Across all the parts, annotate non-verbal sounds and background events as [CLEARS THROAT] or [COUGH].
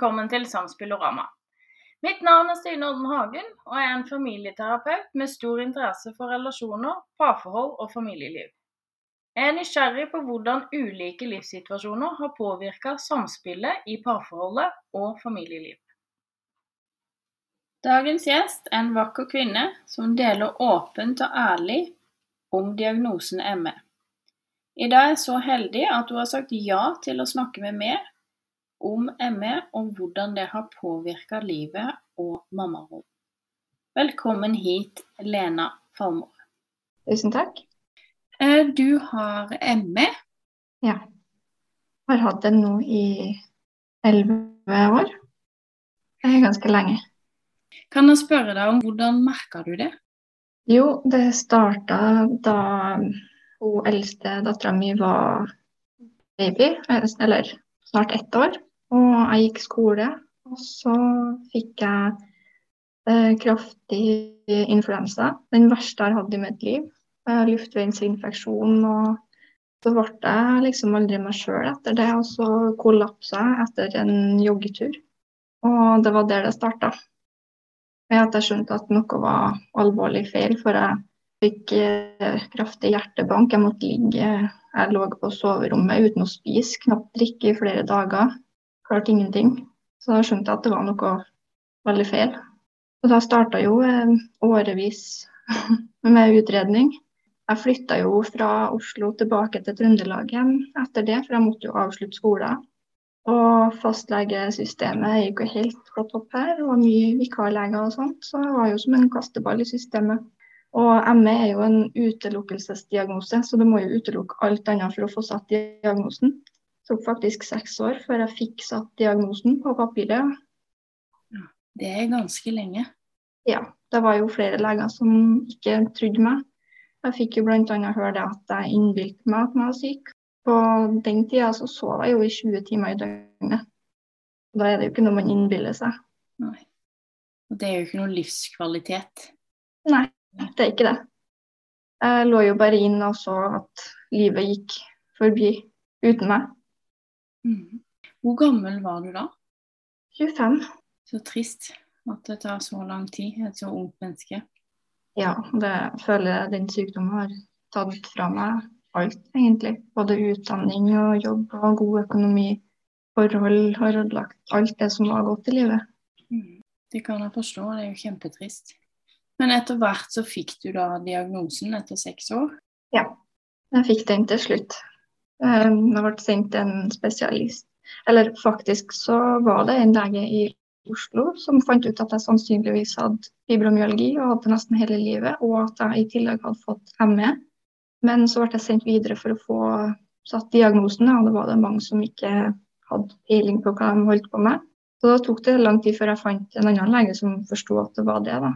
velkommen til Samspillorama. Mitt navn er Stine Odden Hagen, og jeg er en familieterapeut med stor interesse for relasjoner, parforhold og familieliv. Jeg er nysgjerrig på hvordan ulike livssituasjoner har påvirka samspillet i parforholdet og familieliv. Dagens gjest er en vakker kvinne som deler åpent og ærlig om diagnosen ME. I dag er jeg så heldig at hun har sagt ja til å snakke med meg om ME og hvordan det har påvirka livet og mammarom. Velkommen hit, Lena Falmår. Tusen takk. Eh, du har ME. Ja. Har hatt det nå i elleve år. Det er ganske lenge. Kan jeg spørre deg om hvordan merka du det? Jo, det starta da hun eldste dattera mi var baby, eller snart ett år. Og jeg gikk skole, og så fikk jeg eh, kraftig influensa. Den verste jeg har hatt i mitt liv. Eh, luftveisinfeksjon. Og så ble jeg liksom aldri meg sjøl etter det, og så kollapsa jeg etter en joggetur. Og det var der det starta. Med at jeg skjønte at noe var alvorlig feil, for jeg fikk eh, kraftig hjertebank. Jeg måtte ligge Jeg lå på soverommet uten å spise, knapt drikke i flere dager klarte ingenting. Så da skjønte jeg at det var noe veldig feil. Og da starta jo eh, årevis [LAUGHS] med utredning. Jeg flytta jo fra Oslo tilbake til Trøndelag igjen etter det, for jeg måtte jo avslutte skolen. Og fastlegesystemet gikk jo helt på topp her, det var mye vikarleger og sånt. Så jeg var jo som en kasteball i systemet. Og ME er jo en utelukkelsesdiagnose, så du må jo utelukke alt annet for å få satt diagnosen tok faktisk seks år før jeg fikk satt diagnosen på papiret. Det er ganske lenge. Ja, det var jo flere leger som ikke trodde meg. Jeg fikk jo bl.a. høre det at jeg innbilte meg at jeg var syk. På den tida så sov jeg jo i 20 timer i døgnet. Da er det jo ikke noe man innbiller seg. Nei. Og det er jo ikke noe livskvalitet. Nei, det er ikke det. Jeg lå jo bare inn og så at livet gikk forbi uten meg. Mm. Hvor gammel var du da? 25. Så trist at det tar så lang tid, et så ungt menneske. Ja, det føler jeg den sykdommen har tatt fra meg alt, egentlig. Både utdanning og jobb og god økonomi. Forhold har ødelagt alt det som var godt i livet. Mm. Det kan jeg forstå, det er jo kjempetrist. Men etter hvert så fikk du da diagnosen etter seks år? Ja, jeg fikk den til slutt. Jeg eh, ble sendt en spesialist. Eller faktisk så var det en lege i Oslo som fant ut at jeg sannsynligvis hadde fibromyalgi og hadde nesten hele livet, og at jeg i tillegg hadde fått ME. Men så ble jeg sendt videre for å få satt diagnosen, og det var det mange som ikke hadde peiling på hva de holdt på med. Så da tok det lang tid før jeg fant en annen lege som forsto at det var det. da.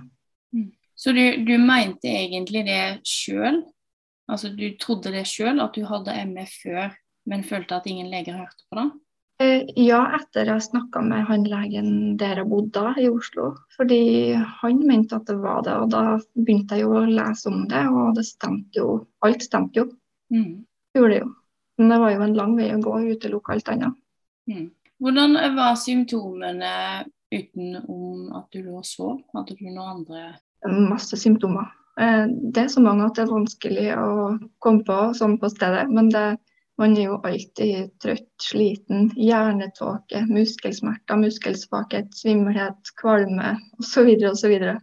Mm. Så du, du mente egentlig det sjøl, Altså du trodde det sjøl, at du hadde ME før, men følte at ingen leger hørte på det? Eh, ja, etter jeg snakka med han legen der jeg bodde i Oslo. Fordi han mente at det var det, og da begynte jeg jo å lese om det, og det stemte jo. Alt stemte jo. Mm. Gjorde det jo. Men det var jo en lang vei å gå og utelukke alt annet. Mm. Hvordan var symptomene utenom at du lå og sov? Hadde du noen andre Masse symptomer. Eh, det er så mange at det er vanskelig å komme på sånn på stedet. Men det, man er jo alltid trøtt, sliten, hjernetåke, muskelsmerter, muskelsvakhet, svimmelhet, kvalme osv. osv. Ja.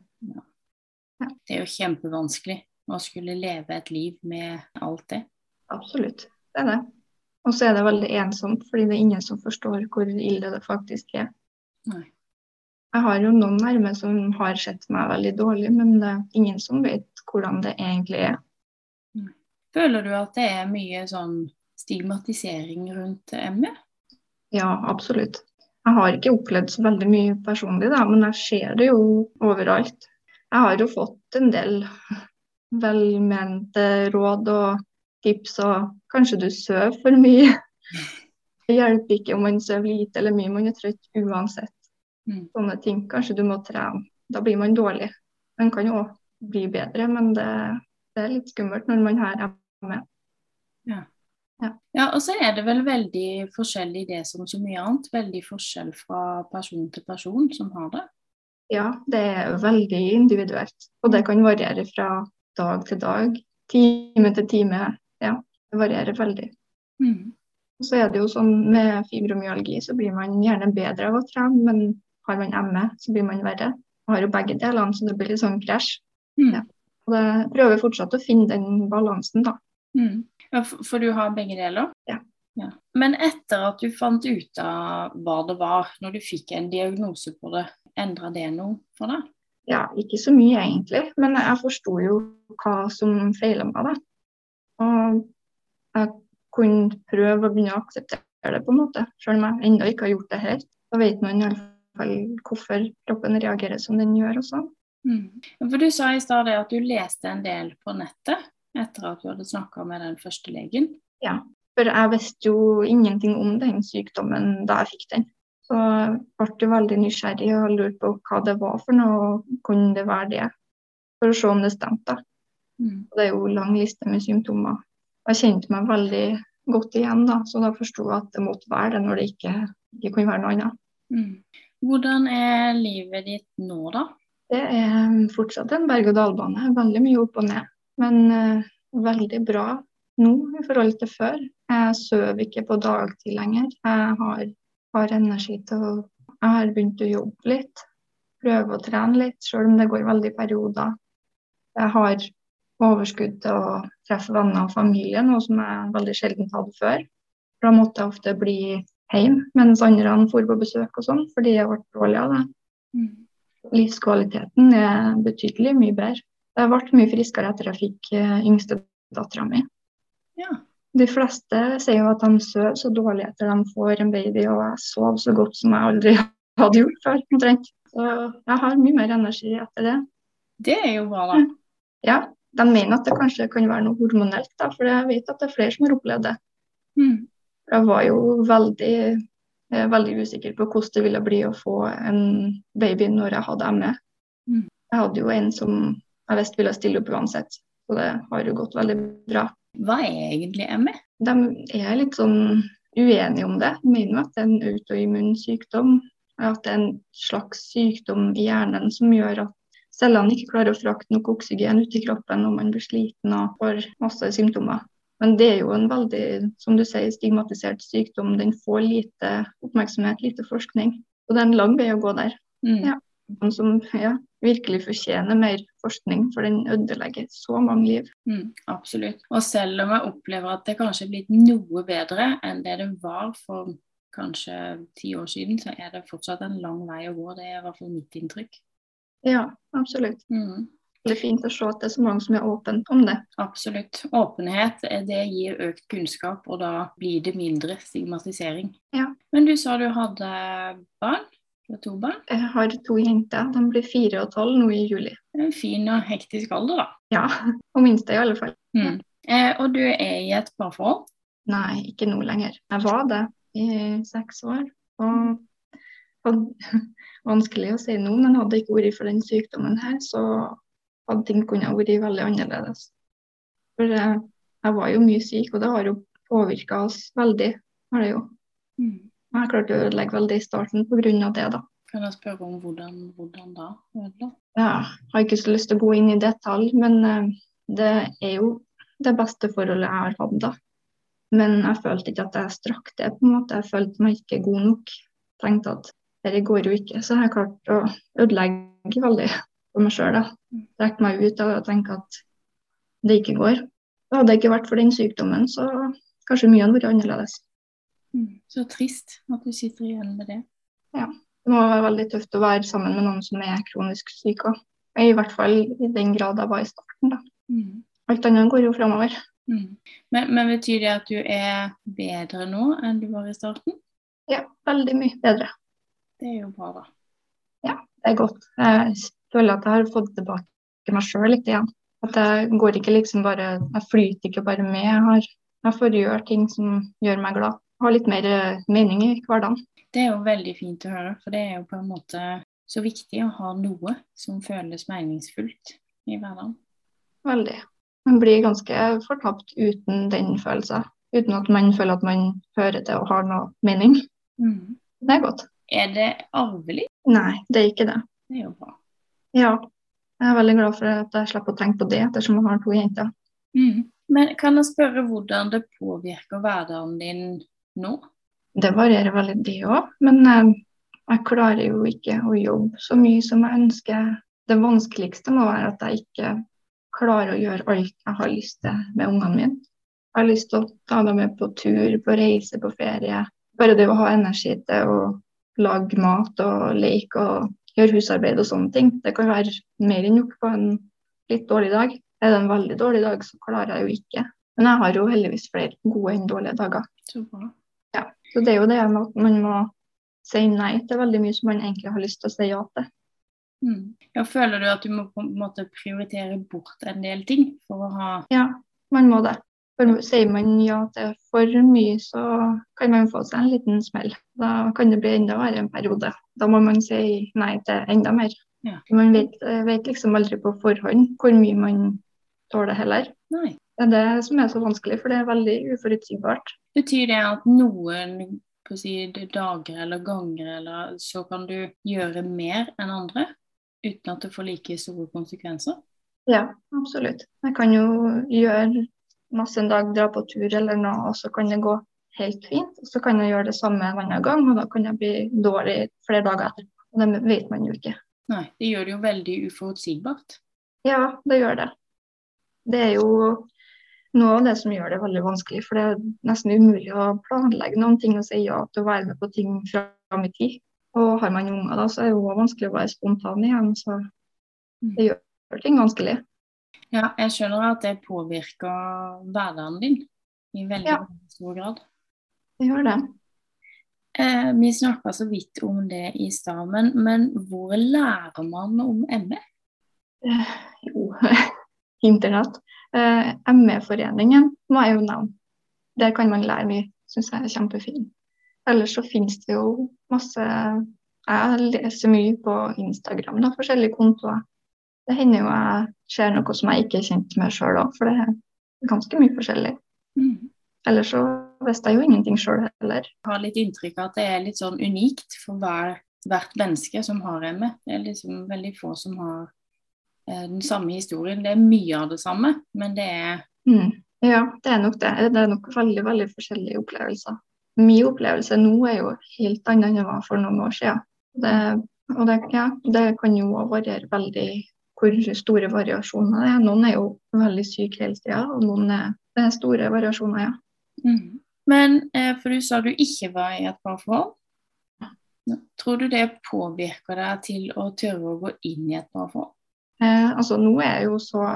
Ja. Det er jo kjempevanskelig å skulle leve et liv med alt det. Absolutt, det er det. Og så er det veldig ensomt, fordi det er ingen som forstår hvor ille det faktisk er. Nei. Jeg har jo noen nærme som har sett meg veldig dårlig, men det er ingen som vet hvordan det egentlig er. Føler du at det er mye sånn stigmatisering rundt ME? Ja, absolutt. Jeg har ikke opplevd så veldig mye personlig, da, men jeg ser det jo overalt. Jeg har jo fått en del [LAUGHS] velmente råd og tips, og kanskje du sover for mye. [LAUGHS] Det hjelper ikke om man sover lite eller mye, man er trøtt uansett. Mm. Sånne ting. Kanskje du må trene. Da blir man dårlig. Man kan jo òg bli bedre, men det, det, er litt skummelt når man har ME. Ja. Ja. ja, og så er det vel veldig forskjellig det som så mye annet. Veldig forskjell fra person til person som har det. Ja, det er veldig individuelt. Og det kan variere fra dag til dag, time til time. Ja, det varierer veldig. Mm. Så er det jo sånn med fibromyalgi, så blir man gjerne bedre av å trene, men har man ME, så blir man verre. Jeg har jo begge delene, så det blir litt sånn krasj. Mm. Ja. Og det prøver fortsatt å finne den balansen, da. Mm. Ja, for, for du har begge deler? Ja. ja. Men etter at du fant ut av hva det var, når du fikk en diagnose på det, endra det noe for deg? Ja, ikke så mye egentlig, men jeg forsto jo hva som feila meg, da. Og jeg kunne prøve å begynne å akseptere det, på en måte, selv om jeg ennå ikke har gjort det helt. Da vet man iallfall hvorfor kroppen reagerer som den gjør og sånn. Mm. For Du sa i stad at du leste en del på nettet etter at du hadde snakka med den første legen. Ja, for jeg visste jo ingenting om den sykdommen da jeg fikk den. Så jeg ble veldig nysgjerrig og lurte på hva det var for noe, og kunne det være det? For å se om det stemte. Mm. Det er jo lang liste med symptomer. Jeg kjente meg veldig godt igjen, da, så da forsto jeg at det måtte være det når det ikke, ikke kunne være noe annet. Mm. Hvordan er livet ditt nå, da? Det er fortsatt en berg-og-dal-bane. Veldig mye opp og ned. Men uh, veldig bra nå i forhold til før. Jeg sover ikke på dagtid lenger. Jeg har, har energi til å Jeg har begynt å jobbe litt. Prøve å trene litt, selv om det går veldig i perioder. Jeg har overskudd til å treffe venner og familie, noe som jeg veldig sjelden hadde før. Da måtte jeg ofte bli hjemme mens andre dro på besøk og sånn, fordi jeg ble dårlig av det. Mm. Livskvaliteten er betydelig mye bedre. Jeg ble mye friskere etter jeg fikk yngstedattera yngste dattera mi. Ja. De fleste sier jo at de sover så dårlig etter de får en baby, og jeg sov så godt som jeg aldri [LAUGHS] hadde gjort før. omtrent. Så jeg har mye mer energi etter det. Det er jo bra, da. Ja, de mener at det kanskje kan være noe hormonelt, da, for jeg vet at det er flere som har opplevd det. Mm. Jeg var jo veldig, eh, veldig usikker på hvordan det ville bli å få en baby når jeg hadde ME. Mm. Jeg hadde jo en som jeg visste ville stille opp uansett, så det har jo gått veldig bra. Hva er egentlig ME? De er litt sånn uenige om det. De mener at det er en autoimmun sykdom. At det er en slags sykdom i hjernen som gjør at cellene ikke klarer å frakte nok oksygen ut i kroppen når man blir sliten og får masse symptomer. Men det er jo en veldig, som du sier, stigmatisert sykdom. Den får lite oppmerksomhet, lite forskning. Og det er en lang vei å gå der. Mm. Ja. Den som ja, virkelig fortjener mer forskning, for den ødelegger så mange liv. Mm, absolutt. Og selv om jeg opplever at det kanskje er blitt noe bedre enn det det var for kanskje ti år siden, så er det fortsatt en lang vei å gå. Det er i hvert fall mitt inntrykk. Ja, absolutt. Mm, Det er fint å se at det er så mange som er åpne om det. absolutt. Åpenhet eh, det gir økt kunnskap, og da blir det mindre stigmatisering. Ja. Men du sa du hadde barn? Du har to barn? Jeg har to jenter. De blir fire og tolv nå i juli. En fin og hektisk alder, da. Ja, [LAUGHS] og minste i alle fall. Mm. Eh, og du er i et parforhold? Nei, ikke nå lenger. Jeg var det i seks år. Og og [LAUGHS] vanskelig å si nå, men hadde ikke vært for den sykdommen her, så hadde ting kunnet vært veldig annerledes. For eh, jeg var jo mye syk, og det har jo påvirka oss veldig. Har det jo. Mm. Jeg klarte å ødelegge veldig i starten pga. det, da. Kan jeg spørre om hvordan, hvordan da? Ødela? Ja, jeg har ikke så lyst til å gå inn i detalj, men eh, det er jo det beste forholdet jeg har hatt, da. Men jeg følte ikke at jeg strakk det, på en måte. Jeg følte meg ikke god nok. Tenkte at dette går jo ikke. Så jeg har klart å ødelegge veldig for meg sjøl. Trekke meg ut og tenke at det ikke går. Hadde det ikke vært for den sykdommen, så kanskje mye hadde vært annerledes. Mm. Så trist at du sitter igjen med det. Ja. Det må være veldig tøft å være sammen med noen som er kronisk syk òg. I hvert fall i den grad jeg var i starten. da. Mm. Alt annet går jo framover. Mm. Men, men betyr det at du er bedre nå enn du var i starten? Ja, veldig mye bedre. Det er jo bra, da. Ja, Det er godt. Jeg føler at jeg har fått tilbake meg sjøl litt igjen. At jeg går ikke liksom bare Jeg flyter ikke bare med. Jeg, har, jeg får gjøre ting som gjør meg glad. Jeg Har litt mer eh, mening i hverdagen. Det er jo veldig fint å høre, for det er jo på en måte så viktig å ha noe som føles meningsfullt i hverdagen. Veldig. Man blir ganske fortapt uten den følelsen. uten at man føler at man hører til og har noe mening. Mm. Det er godt. Er det arvelig? Nei, det er ikke det. Det er jo bra. Ja. Jeg er veldig glad for at jeg slipper å tenke på det, ettersom jeg har to jenter. Mm. Men kan jeg spørre hvordan det påvirker hverdagen din nå? Det varierer veldig, det òg. Men eh, jeg klarer jo ikke å jobbe så mye som jeg ønsker. Det vanskeligste må være at jeg ikke klarer å gjøre alt jeg har lyst til med ungene mine. Jeg har lyst til å ta dem med på tur, på reise, på ferie. Bare det å ha energi til å lage mat og leke og gjøre husarbeid og sånne ting. Det kan være mer enn nok på en litt dårlig dag. Er det en veldig dårlig dag, så klarer jeg jo ikke. Men jeg har jo heldigvis flere gode enn dårlige dager. Så. Ja, så det er jo det med at man må si nei til veldig mye som man egentlig har lyst til å si ja til. Mm. Ja, føler du at du må på en måte prioritere bort en del ting for å ha Ja, man må det. For sier man ja til for mye, så kan man få seg en liten smell. Da kan det bli enda verre en periode. Da må man si nei til enda mer. Ja. Man vet, vet liksom aldri på forhånd hvor mye man tåler heller. Nei. Det er det som er så vanskelig, for det er veldig uforutsigbart. Betyr det at noen på si, dager eller ganger eller så kan du gjøre mer enn andre uten at det får like store konsekvenser? Ja, absolutt. Jeg kan jo gjøre masse en dag, dra på tur eller noe, og så kan det gå helt fint. Og så kan jeg gjøre det samme en annen gang, og da kan jeg bli dårlig flere dager etter. Og det vet man jo ikke. Nei, det gjør det jo veldig uforutsigbart. Ja, det gjør det. Det er jo noe av det som gjør det veldig vanskelig, for det er nesten umulig å planlegge noen ting og si ja til å være med på ting fram i tid. Og har man unger da, så er det jo vanskelig å være spontan igjen, så det gjør ting vanskelig. Ja, jeg skjønner at det påvirker hverdagen din i veldig Ja. stor grad. Det gjør det. Eh, vi snakka så vidt om det i stad, men, men hvor lærer man om ME? Eh, jo, [LAUGHS] internett. Eh, ME-foreningen må jeg jo nevne. Der kan man lære mye, syns jeg er kjempefint. Ellers så finnes det jo masse Jeg leser mye på Instagram, da, forskjellige kontoer. Det hender jo jeg ser noe som jeg ikke er kjent med sjøl òg, for det er ganske mye forskjellig. Mm. Ellers så visste jeg jo ingenting sjøl heller. Jeg har litt inntrykk av at det er litt sånn unikt for hver, hvert menneske som har ME. Det er liksom veldig få som har eh, den samme historien. Det er mye av det samme, men det er Mm. Ja, det er nok det. Det er nok veldig, veldig forskjellige opplevelser. Min opplevelse nå er jo helt annet enn det var for noen år siden. Det, og det, ja, det kan jo variere veldig hvor store variasjoner det er. Noen er jo veldig syke hele tida, og noen er, det er store variasjoner, ja. Mm. Men eh, for du sa du ikke var i et parforhold. Tror du det påvirker deg til å tørre å gå inn i et parforhold? Eh, altså, nå er jeg jo så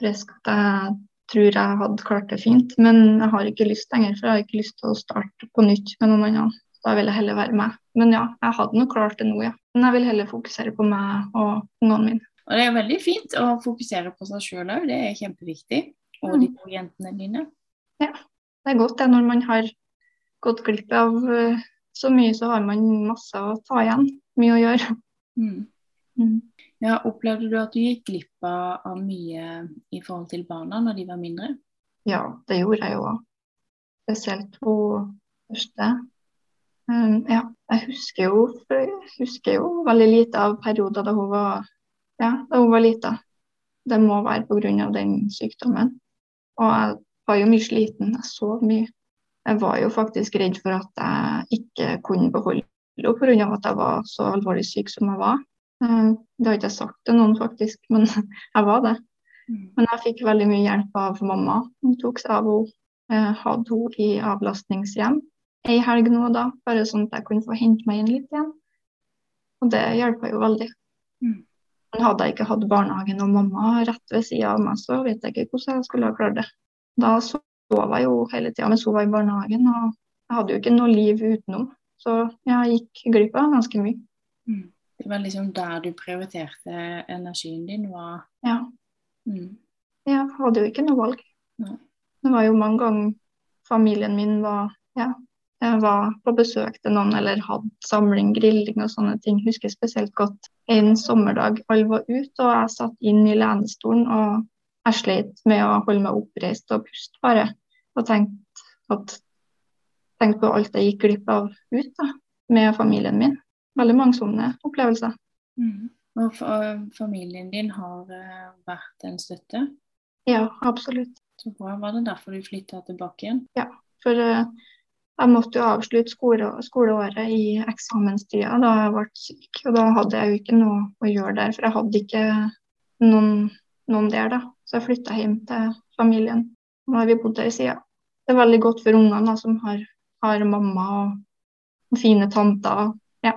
frisk at jeg tror jeg hadde klart det fint, men jeg har ikke lyst lenger, for jeg har ikke lyst til å starte på nytt med noen andre. Da vil jeg heller være meg. Men ja, jeg hadde nok klart det nå, ja. Men jeg vil heller fokusere på meg og ungene mine. Og det er veldig fint å fokusere på seg sjøl òg, det er kjempeviktig. Og de to jentene dine. Ja, Det er godt det når man har gått glipp av eh, så mye, så har man masse å ta igjen. Mye å gjøre. Mm. Mm. Ja, opplevde du at du gikk glipp av mye i forhold til barna når de var mindre? Ja, det gjorde jeg jo òg. Spesielt hun første. Um, ja, jeg husker jo, husker jo veldig lite av perioder da hun var, ja, da hun var lita. Det må være pga. den sykdommen. Og jeg var jo mye sliten, jeg sov mye. Jeg var jo faktisk redd for at jeg ikke kunne beholde henne pga. at jeg var så alvorlig syk som jeg var. Um, det har ikke jeg sagt til noen, faktisk, [LAUGHS] men jeg var det. Men jeg fikk veldig mye hjelp av mamma. Hun tok seg av henne. Hadde henne i avlastningshjem ei helg nå da, bare sånn at jeg kunne få hente meg inn litt igjen. Og det hjelpa jo veldig. Mm. Men hadde jeg ikke hatt barnehagen og mamma rett ved sida av meg, så vet jeg ikke hvordan jeg skulle ha klart det. Da sov jeg jo hele tida mens hun var i barnehagen, og jeg hadde jo ikke noe liv utenom. Så jeg gikk glipp av ganske mye. Mm. Det var liksom der du prioriterte energien din? var... Ja. Mm. Jeg hadde jo ikke noe valg. Nei. Det var jo mange ganger familien min var ja, jeg var på besøk til noen eller hadde samling, grilling og sånne ting. Husker spesielt godt en sommerdag alle var ute og jeg satt inn i lenestolen og jeg slet med å holde meg oppreist og puste bare. Og tenkte at på alt jeg gikk glipp av ut da, med familien min. Veldig mange sånne opplevelser. Mm. Og familien din har uh, vært en støtte? Ja, absolutt. Så bra. Var det derfor du flytta tilbake igjen? Ja, for uh, jeg måtte jo avslutte skole, skoleåret i eksamenstida da jeg ble syk. Og da hadde jeg jo ikke noe å gjøre der, for jeg hadde ikke noen, noen der, da. Så jeg flytta hjem til familien. Nå har vi bodd der siden. Det er veldig godt for ungene som har, har mamma og fine tanter. Ja.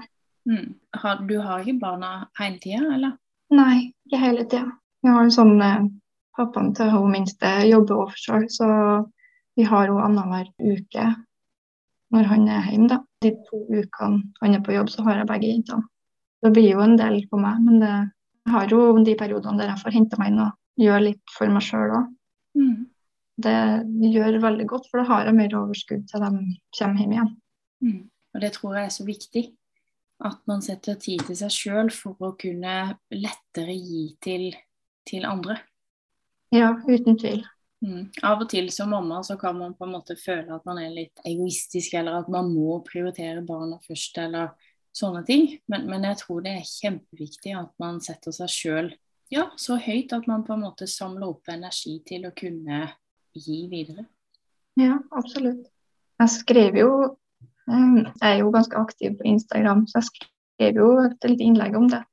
Mm. Har, du har ikke barna hele tida, eller? Nei, ikke hele tida. Vi har sånn eh, Pappaen til hun minste jobber offshore, så vi har henne annenhver uke når han er hjemme. da. De to ukene han er på jobb, så har jeg begge jentene. Det blir jo en del på meg, men det, jeg har jo de periodene der jeg får hente meg inn og gjøre litt for meg sjøl òg. Mm. Det gjør veldig godt, for da har jeg mer overskudd til de kommer hjem igjen. Mm. Og det tror jeg er så viktig. At man setter tid til seg sjøl for å kunne lettere gi til, til andre. Ja, uten tvil. Mm. Av og til som mamma så kan man på en måte føle at man er litt egoistisk, eller at man må prioritere barna først, eller sånne ting. Men, men jeg tror det er kjempeviktig at man setter seg sjøl ja, så høyt at man på en måte samler opp energi til å kunne gi videre. Ja, absolutt. Jeg skrev jo Ehm, jeg er jo ganske aktiv på Instagram, så jeg skrev jo et lite innlegg om det.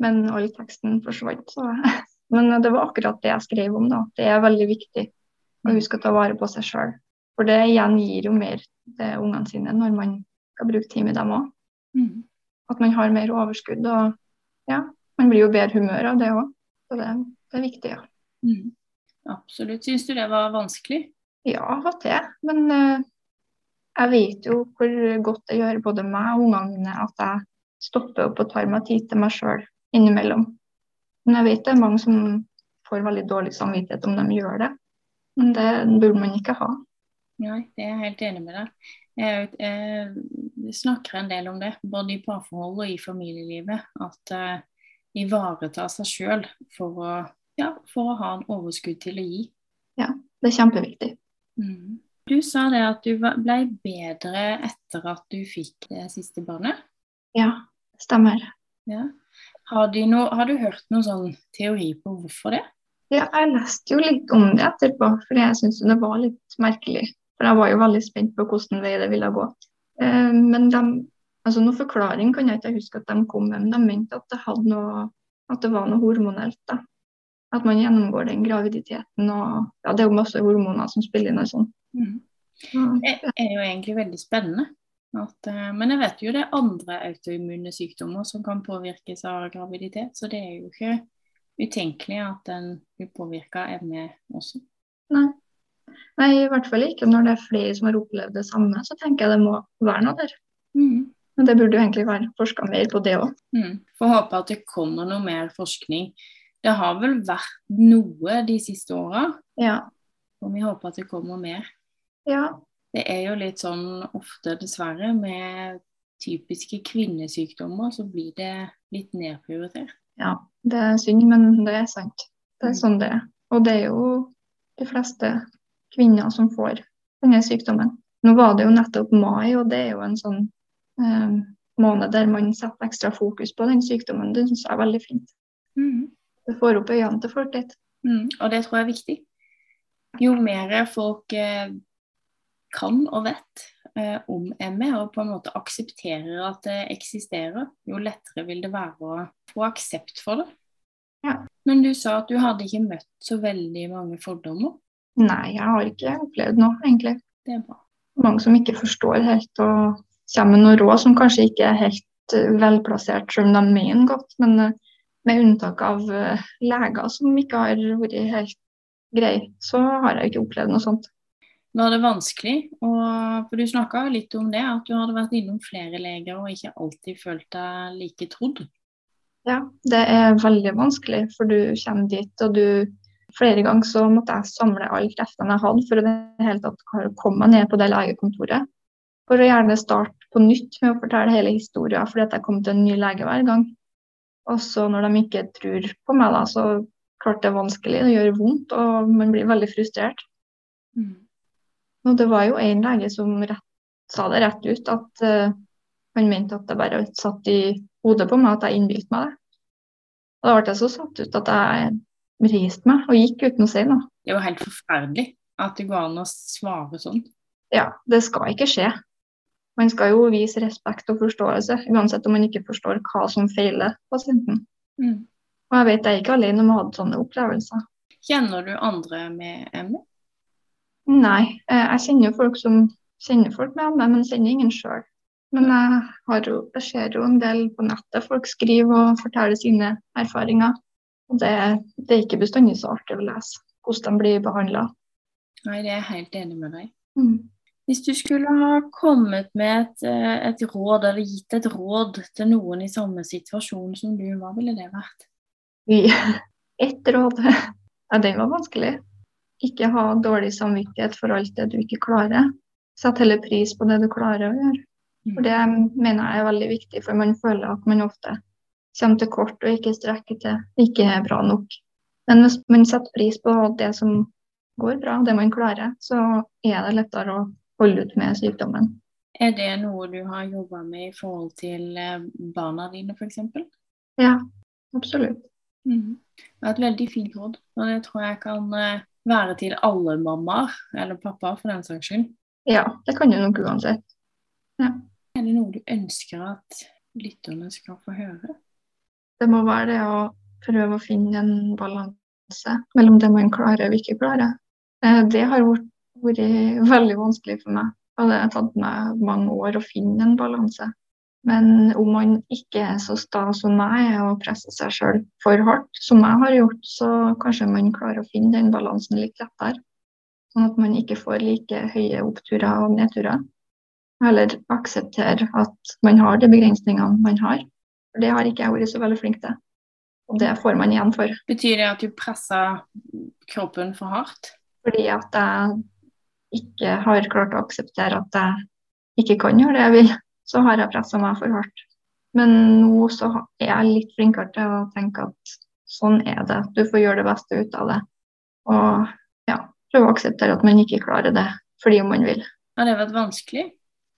Men all teksten forsvant. Så. [LAUGHS] Men det var akkurat det jeg skrev om. da. Det er veldig viktig å huske å ta vare på seg sjøl. For det igjen gir jo mer til ungene sine når man skal bruke tid med dem òg. Mm. At man har mer overskudd. Og ja, man blir jo bedre humør av det òg. Så det, det, er viktig, ja. Mm. Absolutt. Syns du det var vanskelig? Ja, av og til. Men uh, jeg vet jo hvor godt det gjør både meg og ungene mine at jeg stopper opp og tar meg tid til meg sjøl innimellom. Men jeg vet det er mange som får veldig dårlig samvittighet om de gjør det. Men det burde man ikke ha. Nei, det er jeg helt enig med deg. Jeg, jeg, snakker en del om det, både i parforhold og i familielivet. At uh, ivareta seg sjøl for, ja, for, å ha en overskudd til å gi. Ja, det er kjempeviktig. Mm. Du sa det at du ble bedre etter at du fikk det siste barnet? Ja, stemmer. Ja. Har, no, har, du hørt noen sånn teori på hvorfor det? Ja, jeg leste jo litt om det etterpå, for jeg syntes det var litt merkelig. For jeg var jo veldig spent på hvordan vei det ville gå. Eh, men de, altså noen forklaring kan jeg ikke huske at de kom med, men de mente at det, noe, at det var noe hormonelt. da. At man gjennomgår den graviditeten og ja, Det er jo masse hormoner som spiller inn og sånn. Mm. Det er jo egentlig veldig spennende. At, uh, men jeg vet jo det er andre autoimmune sykdommer som kan påvirkes av graviditet, så det er jo ikke utenkelig at den blir evne også. Nei. Nei, i hvert fall ikke når det er flere som har opplevd det samme. Så tenker jeg det må være noe der. Mm. Men det burde jo egentlig være forska mer på det òg. Mm. Får håpe at det kommer noe mer forskning det har vel vært noe de siste åra. Ja. Og vi håper at det kommer mer. Ja. Det er jo litt sånn ofte, dessverre, med typiske kvinnesykdommer, så blir det litt nedprioritert. Ja, det er synd, men det er sant. Det er mm. sånn det er. Og det er jo de fleste kvinner som får denne sykdommen. Nå var det jo nettopp mai, og det er jo en sånn eh, måned der man setter ekstra fokus på den sykdommen. Det syns jeg er veldig fint. Mm. Det får opp øynene til folk litt. Mm, og det tror jeg er viktig. Jo mer folk eh, kan og vet om ME, og på en måte aksepterer at det eksisterer, jo lettere vil det være å få aksept for det. Ja. Men du sa at du hadde ikke møtt så veldig mange fordommer? Nei, jeg har ikke opplevd noe, egentlig. Det er bra. Mange som ikke forstår helt og kommer med noen råd som kanskje ikke er helt uh, velplassert, selv om de mener godt. Men uh, med unntak av leger som ikke har vært helt greie, så har jeg ikke opplevd noe sånt. Var det vanskelig? Og, for Du snakka litt om det, at du hadde vært innom flere leger og ikke alltid følt deg like trodd. Ja, det er veldig vanskelig, for du kommer dit og du Flere ganger så måtte jeg samle alle kreftene jeg hadde for å det hele tatt komme meg ned på det legekontoret. For å gjerne starte på nytt med å fortelle hele historien, fordi at jeg kom til en ny lege hver gang. Og så når de ikke tror på meg, da, så klart det er vanskelig, det gjør vondt, og man blir veldig frustrert. Mm. Og det var jo en lege som rett, sa det rett ut, at uh, han mente at det bare satt i hodet på meg at jeg innbilte meg det. Og da ble jeg så satt ut at jeg reiste meg og gikk uten å si noe. Det er jo helt forferdelig at det går an å svare sånn. Ja, det skal ikke skje. Man skal jo vise respekt og forståelse, uansett om man ikke forstår hva som feiler pasienten. Mm. Og jeg vet jeg er ikke alene om å ha sånne opplevelser. Kjenner du andre med ME? Nei, eh, jeg kjenner jo folk som kjenner folk med ME, men kjenner ingen sjøl. Men jeg, jo, jeg, ser jo en del på nettet. Folk skriver og forteller sine erfaringer. Og det, det er ikke bestandig så artig å lese hvordan de blir behandla. Nei, det er jeg helt enig med deg. Mm. Hvis du skulle ha kommet med et, eh, et, råd, eller gitt et råd til noen i samme situasjon som du, hva ville det vært? [LAUGHS] Ett råd? Ja, den var vanskelig. Ikke ha dårlig samvittighet for alt det du ikke klarer. Sett heller pris på det du klarer å gjøre. For Det mener jeg er veldig viktig, for man føler at man ofte kommer til kort og ikke strekker til, ikke er bra nok. Men hvis man setter pris på det som går bra, det man klarer, så er det lettere å holde ut med sykdommen. Er det noe du har jobba med i forhold til eh, barna dine, f.eks.? Ja, absolutt. Mm. Det er et veldig fint råd, og det tror jeg kan eh, være til alle mammaer, eller pappaer for den saks skyld. Ja, det kan du nok uansett. Ja. Er det noe du ønsker at lytterne skal få høre? Det må være det å prøve å finne en balanse mellom det man klarer og ikke klarer. Eh, det har vært veldig vanskelig for meg. Og det har tatt meg mange år å finne en balanse. Men om man ikke er så sta som meg og presser seg sjøl for hardt, som jeg har gjort, så kanskje man klarer å finne den balansen litt lettere. Sånn at man ikke får like høye oppturer og nedturer heller akseptere at man har de begrensningene man har. For Det har ikke jeg vært så veldig flink til. Og det får man igjen for. Betyr det at du presser kroppen for hardt? Fordi at jeg ikke har klart å akseptere at jeg ikke kan gjøre det jeg vil, så har jeg pressa meg for hardt. Men nå så er jeg litt flinkere til å tenke at sånn er det. Du får gjøre det beste ut av det. Og ja, prøve å akseptere at man ikke klarer det fordi man vil. Har det vært vanskelig?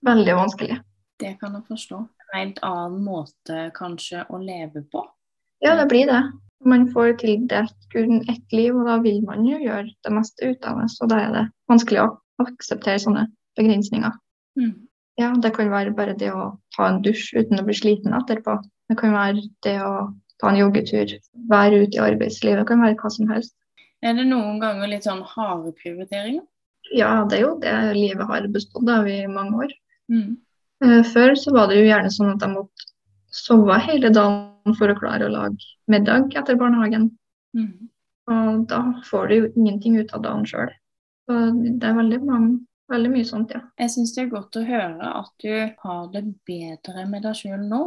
veldig vanskelig. Det kan jeg forstå. En helt annen måte kanskje å leve på? Ja, det blir det. Man får tildelt kun ett liv, og da vil man jo gjøre det meste ut av det. Så da er det vanskelig å akseptere sånne begrensninger. Mm. Ja, det kan være bare det å ta en dusj uten å bli sliten etterpå. Det kan være det å ta en joggetur, være ute i arbeidslivet. Det kan være hva som helst. Er det noen ganger litt sånn harde prioriteringer? Ja, det er jo det livet har bestått av i mange år. Mm. Eh, før så var det jo gjerne sånn at jeg måtte sove hele dagen for å klare å lage middag etter barnehagen. Mm. Og da får du jo ingenting ut av dagen sjøl. Så det er veldig, mange, veldig mye sånt, ja. Jeg syns det er godt å høre at du har det bedre med deg sjøl nå.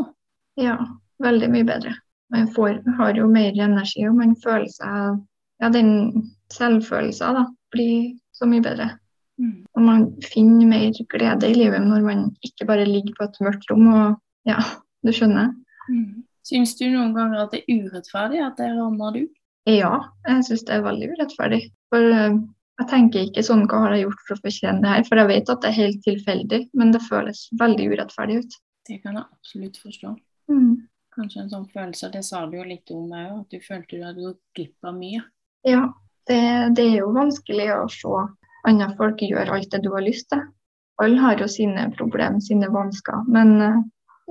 Ja, veldig mye bedre. Man får, har jo mer energi, og man føler seg Ja, den selvfølelsen da, blir så mye bedre. Mm. Og man finner mer glede i livet når man ikke bare ligger på et mørkt rom og ja, du skjønner. Mm. Syns du noen ganger at det er urettferdig at det rammer du? Ja, jeg syns det er veldig urettferdig. For uh, jeg tenker ikke sånn hva har jeg gjort for å fortjene det her, for jeg vet at det er helt tilfeldig, men det føles veldig urettferdig ut. Det kan jeg absolutt forstå. Mm. Kanskje en sånn følelse, det sa du jo litt om òg, at du følte du hadde gått glipp av mye. Ja, det, det er jo vanskelig å se andre folk gjør alt det du har lyst til. Alle har jo sine problemer, sine vansker. Men uh,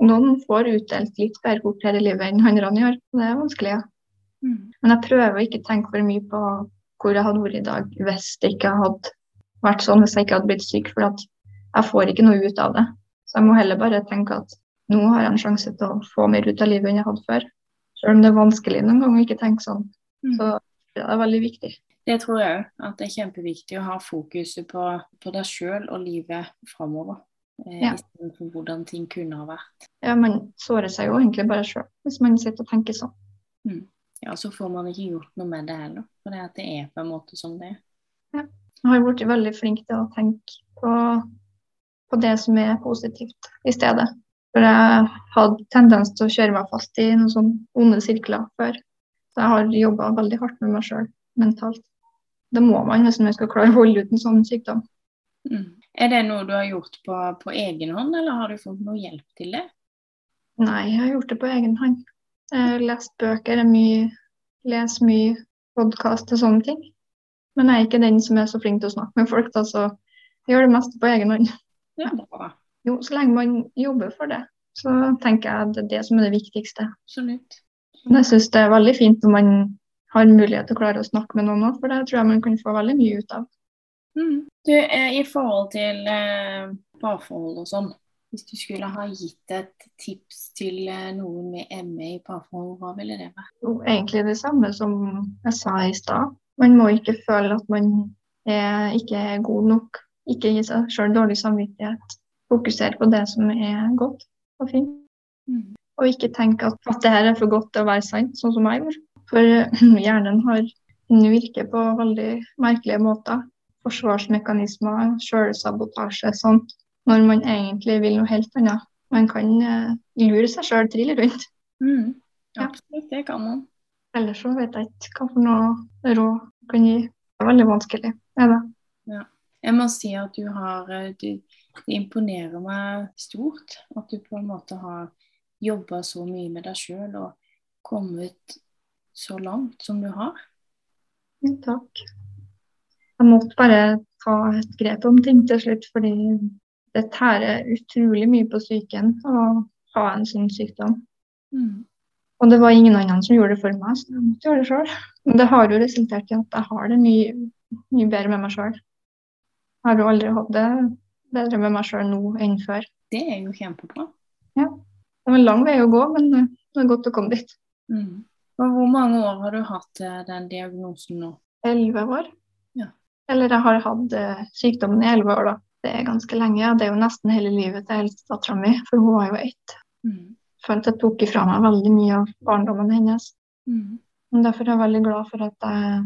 noen får utdelt litt bedre kort her i livet enn andre gjør. Det er vanskelig, ja. Mm. Men jeg prøver å ikke tenke for mye på hvor jeg hadde vært i dag hvis det ikke hadde vært sånn, hvis jeg ikke hadde blitt syk. For jeg får ikke noe ut av det. Så jeg må heller bare tenke at nå har jeg en sjanse til å få mer ut av livet enn jeg hadde før. Selv om det er vanskelig noen ganger å ikke tenke sånn. Mm. Så det er veldig viktig. Det tror jeg òg. At det er kjempeviktig å ha fokuset på, på deg sjøl og livet framover. Eh, Ja. Istedenfor hvordan ting kunne ha vært. Ja, man sårer seg jo egentlig bare sjøl hvis man sitter og tenker sånn. Ja, Så får man ikke gjort noe med det heller. For det, det er på en måte som det er. Ja. Jeg har blitt veldig flink til å tenke på, på det som er positivt i stedet. For jeg hadde tendens til å kjøre meg fast i noen sånne onde sirkler før. Så jeg har jobba veldig hardt med meg sjøl mentalt. Det må man hvis man skal klare å holde ut en sånn sykdom. Mm. Er det noe du har gjort på, på egen hånd, eller har du fått noe hjelp til det? Nei, jeg har gjort det på egen hånd. Har lest bøker, er mye, les mye podkast og sånne ting. Men jeg er ikke den som er så flink til å snakke med folk, da, så jeg gjør det meste på egen hånd. Ja. Jo, så lenge man jobber for det, så tenker jeg at det er det som er det viktigste. Absolutt. Men jeg syns det er veldig fint når man har mulighet til å klare å snakke med noen òg, for det tror jeg man kan få veldig mye ut av. Mm. Du, eh, I forhold til eh, parforhold og sånn, hvis du skulle ha gitt et tips til eh, noen med ME i parforhold, hva ville det være? Jo, egentlig det samme som jeg sa i stad. Man må ikke føle at man er, ikke er god nok. Ikke gi seg sjøl dårlig samvittighet. Fokusere på det som er godt og fint. Mm. Og ikke tenke at, at det her er for godt til å være sant, sånn som jeg gjorde. For [CLEARS THROAT] hjernen har virker på veldig merkelige måter. Forsvarsmekanismer, sjølsabotasje, sånt. Når man egentlig vil noe helt annet. Man kan uh, lure seg sjøl trille rundt. Mm. Ja. Absolutt, det kan man. Ellers så vet jeg ikke hva for noe råd kan gi. Det er veldig vanskelig. Er det? Jeg må si at du har eh, du, Det imponerer meg stort at du på en måte har jobba så mye med deg sjøl og kommet så langt som du har. Ja, takk. Jeg måtte bare ta et grep om ting til slutt, fordi det tærer utrolig mye på psyken å ha en sånn sykdom. Mm. Og det var ingen andre som gjorde det for meg, så jeg måtte gjøre det sjøl. Men det har jo resultert i at jeg har det mye, mye bedre med meg sjøl. Jeg har jo aldri hatt det bedre med meg sjøl nå enn før. Det er jo kjempebra. Det var en lang vei å gå, men det er godt å komme dit. Mm. Hvor mange år har du hatt eh, den diagnosen nå? Elleve år. Ja. Eller jeg har hatt eh, sykdommen i elleve år, da. Det er ganske lenge. og Det er jo nesten hele livet til eldstedattera mi, for hun var jo ett. Mm. Følte jeg tok ifra meg veldig mye av barndommen hennes. Mm. Derfor er jeg veldig glad for at jeg,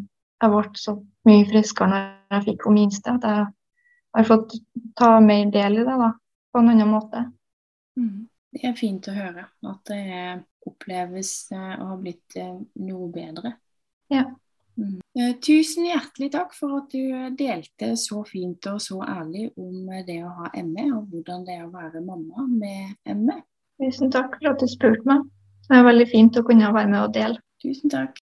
jeg ble så mye friskere når jeg fikk hun minste. At jeg har fått ta mer del i det da, på en annen måte. Mm. Det er fint å høre at det oppleves eh, å ha blitt eh, noe bedre. Ja. Mm. Eh, Tusen hjertelig takk for at du delte så fint og så ærlig om eh, det å ha ME, og hvordan det er å være mamma med. ME. Tusen takk for at du spurte meg. Det er veldig fint å kunne være med og dele. Tusen takk.